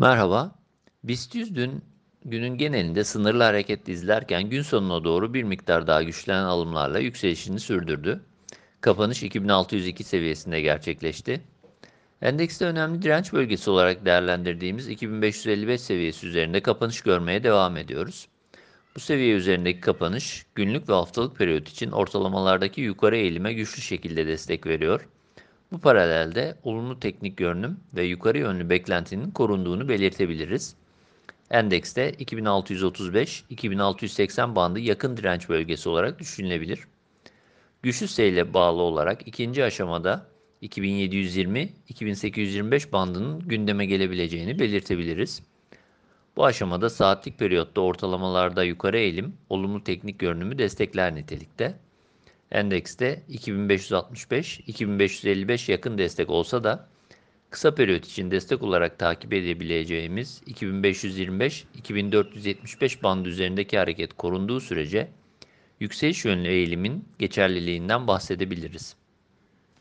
Merhaba. BIST 100 dün günün genelinde sınırlı hareket izlerken gün sonuna doğru bir miktar daha güçlenen alımlarla yükselişini sürdürdü. Kapanış 2602 seviyesinde gerçekleşti. Endekste önemli direnç bölgesi olarak değerlendirdiğimiz 2555 seviyesi üzerinde kapanış görmeye devam ediyoruz. Bu seviye üzerindeki kapanış günlük ve haftalık periyot için ortalamalardaki yukarı eğilime güçlü şekilde destek veriyor. Bu paralelde olumlu teknik görünüm ve yukarı yönlü beklentinin korunduğunu belirtebiliriz. Endekste 2635-2680 bandı yakın direnç bölgesi olarak düşünülebilir. Güçlü seyle bağlı olarak ikinci aşamada 2720-2825 bandının gündeme gelebileceğini belirtebiliriz. Bu aşamada saatlik periyotta ortalamalarda yukarı eğilim, olumlu teknik görünümü destekler nitelikte. Endekste 2565-2555 yakın destek olsa da kısa periyot için destek olarak takip edebileceğimiz 2525-2475 bandı üzerindeki hareket korunduğu sürece yükseliş yönlü eğilimin geçerliliğinden bahsedebiliriz.